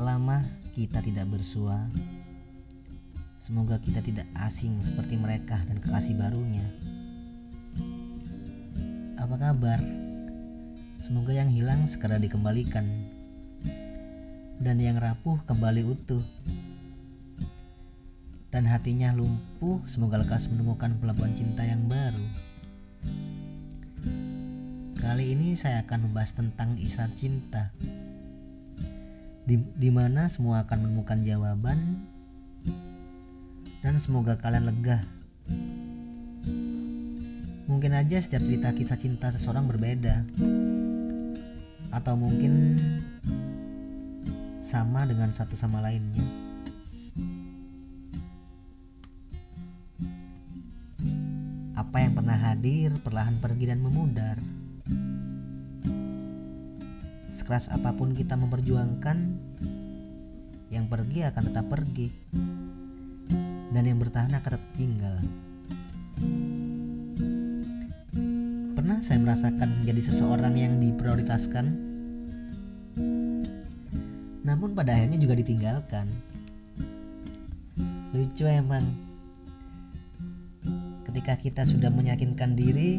lama kita tidak bersua. Semoga kita tidak asing seperti mereka dan kekasih barunya. Apa kabar? Semoga yang hilang segera dikembalikan dan yang rapuh kembali utuh. Dan hatinya lumpuh, semoga lekas menemukan pelabuhan cinta yang baru. Kali ini saya akan membahas tentang isyarat cinta di, di mana semua akan menemukan jawaban dan semoga kalian lega. Mungkin aja setiap cerita kisah cinta seseorang berbeda atau mungkin sama dengan satu sama lainnya. Apa yang pernah hadir perlahan pergi dan memudar. Sekeras apa pun kita memperjuangkan, yang pergi akan tetap pergi, dan yang bertahan akan tetap tinggal. Pernah saya merasakan menjadi seseorang yang diprioritaskan, namun pada akhirnya juga ditinggalkan. Lucu emang, ketika kita sudah meyakinkan diri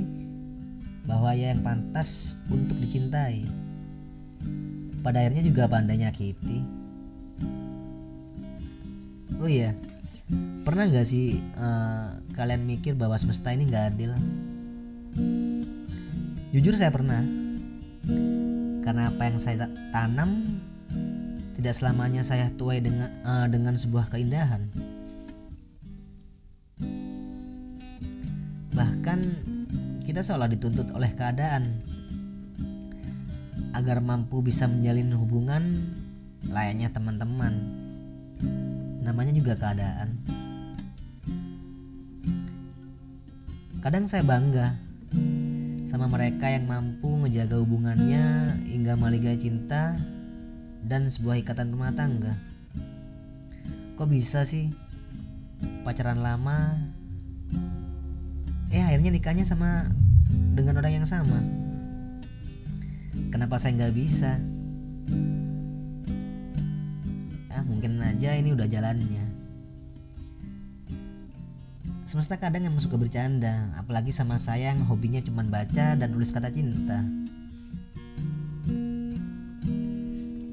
bahwa ia yang pantas untuk dicintai pada akhirnya juga pandai nyakiti oh iya pernah nggak sih uh, kalian mikir bahwa semesta ini nggak adil? Jujur saya pernah. Karena apa yang saya tanam tidak selamanya saya tuai dengan uh, dengan sebuah keindahan. Bahkan kita seolah dituntut oleh keadaan agar mampu bisa menjalin hubungan layaknya teman-teman. Namanya juga keadaan. Kadang saya bangga sama mereka yang mampu menjaga hubungannya hingga maligai cinta dan sebuah ikatan rumah tangga. Kok bisa sih pacaran lama eh akhirnya nikahnya sama dengan orang yang sama? Kenapa saya nggak bisa? Ah mungkin aja ini udah jalannya. Semesta kadang emang suka bercanda, apalagi sama saya yang hobinya cuma baca dan tulis kata cinta.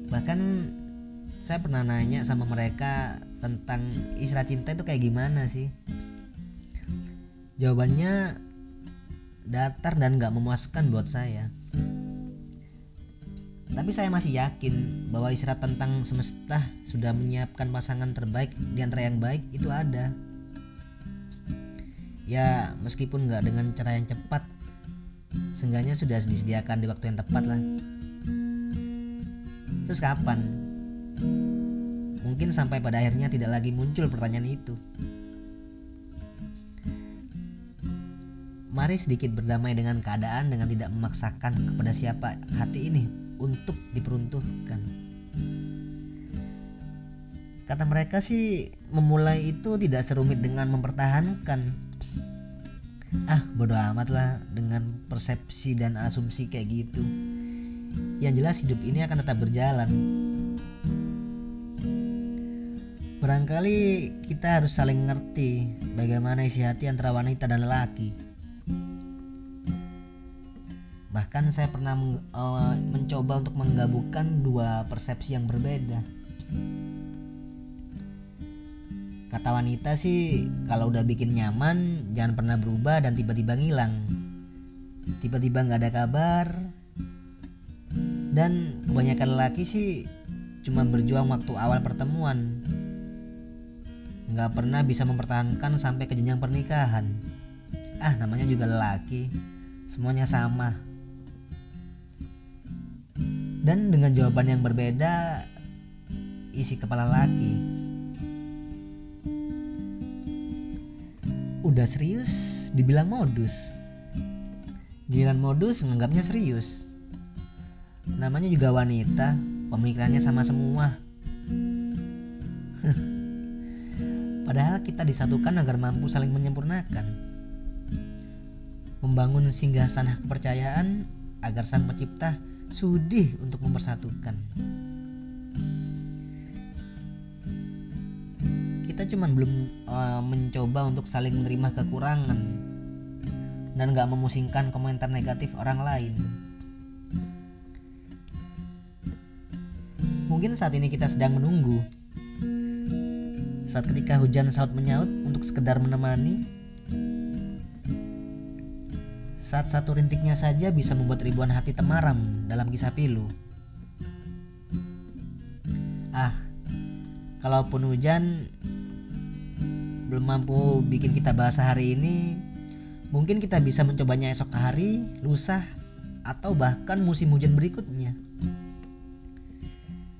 Bahkan saya pernah nanya sama mereka tentang istilah cinta itu kayak gimana sih? Jawabannya datar dan gak memuaskan buat saya. Tapi saya masih yakin bahwa isyarat tentang semesta sudah menyiapkan pasangan terbaik di antara yang baik itu ada. Ya, meskipun nggak dengan cara yang cepat, seenggaknya sudah disediakan di waktu yang tepat lah. Terus kapan? Mungkin sampai pada akhirnya tidak lagi muncul pertanyaan itu. Mari sedikit berdamai dengan keadaan dengan tidak memaksakan kepada siapa hati ini untuk diperuntukkan. Kata mereka sih memulai itu tidak serumit dengan mempertahankan. Ah bodo amat lah dengan persepsi dan asumsi kayak gitu. Yang jelas hidup ini akan tetap berjalan. Barangkali kita harus saling ngerti bagaimana isi hati antara wanita dan lelaki bahkan saya pernah uh, mencoba untuk menggabungkan dua persepsi yang berbeda. Kata wanita sih kalau udah bikin nyaman jangan pernah berubah dan tiba-tiba ngilang. Tiba-tiba nggak ada kabar. Dan kebanyakan lelaki sih cuma berjuang waktu awal pertemuan. Nggak pernah bisa mempertahankan sampai ke jenjang pernikahan. Ah namanya juga lelaki. Semuanya sama dan dengan jawaban yang berbeda isi kepala laki. Udah serius? Dibilang modus. Giliran modus menganggapnya serius. Namanya juga wanita. Pemikirannya sama semua. Padahal kita disatukan agar mampu saling menyempurnakan. Membangun singgah sana kepercayaan agar sang pencipta sudih untuk mempersatukan. Kita cuman belum uh, mencoba untuk saling menerima kekurangan dan gak memusingkan komentar negatif orang lain. Mungkin saat ini kita sedang menunggu saat ketika hujan saut menyaut untuk sekedar menemani saat satu rintiknya saja bisa membuat ribuan hati temaram dalam kisah pilu. Ah, kalaupun hujan belum mampu bikin kita bahasa hari ini, mungkin kita bisa mencobanya esok hari, lusa, atau bahkan musim hujan berikutnya.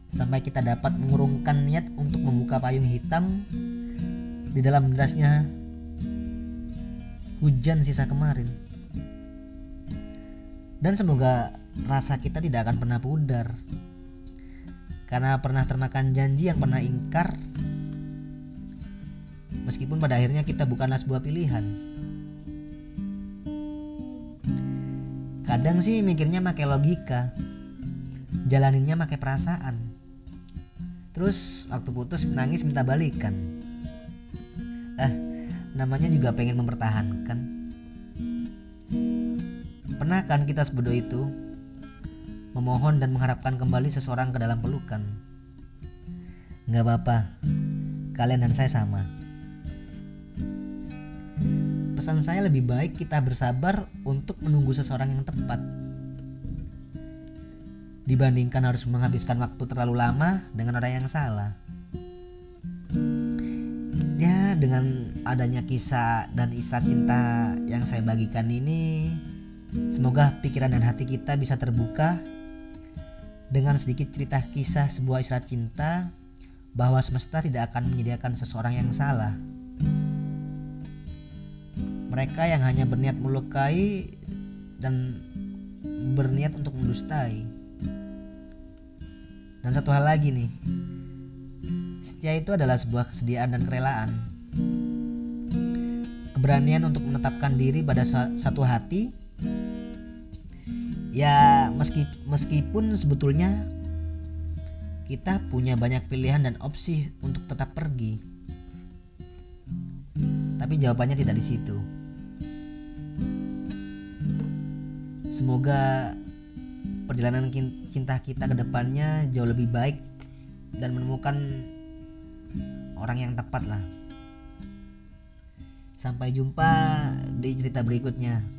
Sampai kita dapat mengurungkan niat untuk membuka payung hitam di dalam derasnya hujan sisa kemarin. Dan semoga rasa kita tidak akan pernah pudar. Karena pernah termakan janji yang pernah ingkar. Meskipun pada akhirnya kita bukanlah sebuah pilihan. Kadang sih mikirnya pakai logika. Jalaninnya pakai perasaan. Terus waktu putus menangis minta balikan. Eh, namanya juga pengen mempertahankan. Pernah kan kita sebodoh itu memohon dan mengharapkan kembali seseorang ke dalam pelukan? Gak apa-apa, kalian dan saya sama. Pesan saya lebih baik kita bersabar untuk menunggu seseorang yang tepat. Dibandingkan harus menghabiskan waktu terlalu lama dengan orang yang salah. Ya, dengan adanya kisah dan istilah cinta yang saya bagikan ini, Semoga pikiran dan hati kita bisa terbuka dengan sedikit cerita kisah sebuah isyarat cinta bahwa semesta tidak akan menyediakan seseorang yang salah. Mereka yang hanya berniat melukai dan berniat untuk mendustai. Dan satu hal lagi nih, setia itu adalah sebuah kesediaan dan kerelaan. Keberanian untuk menetapkan diri pada satu hati ya meski meskipun sebetulnya kita punya banyak pilihan dan opsi untuk tetap pergi. Tapi jawabannya tidak di situ. Semoga perjalanan cinta kita ke depannya jauh lebih baik dan menemukan orang yang tepat lah. Sampai jumpa di cerita berikutnya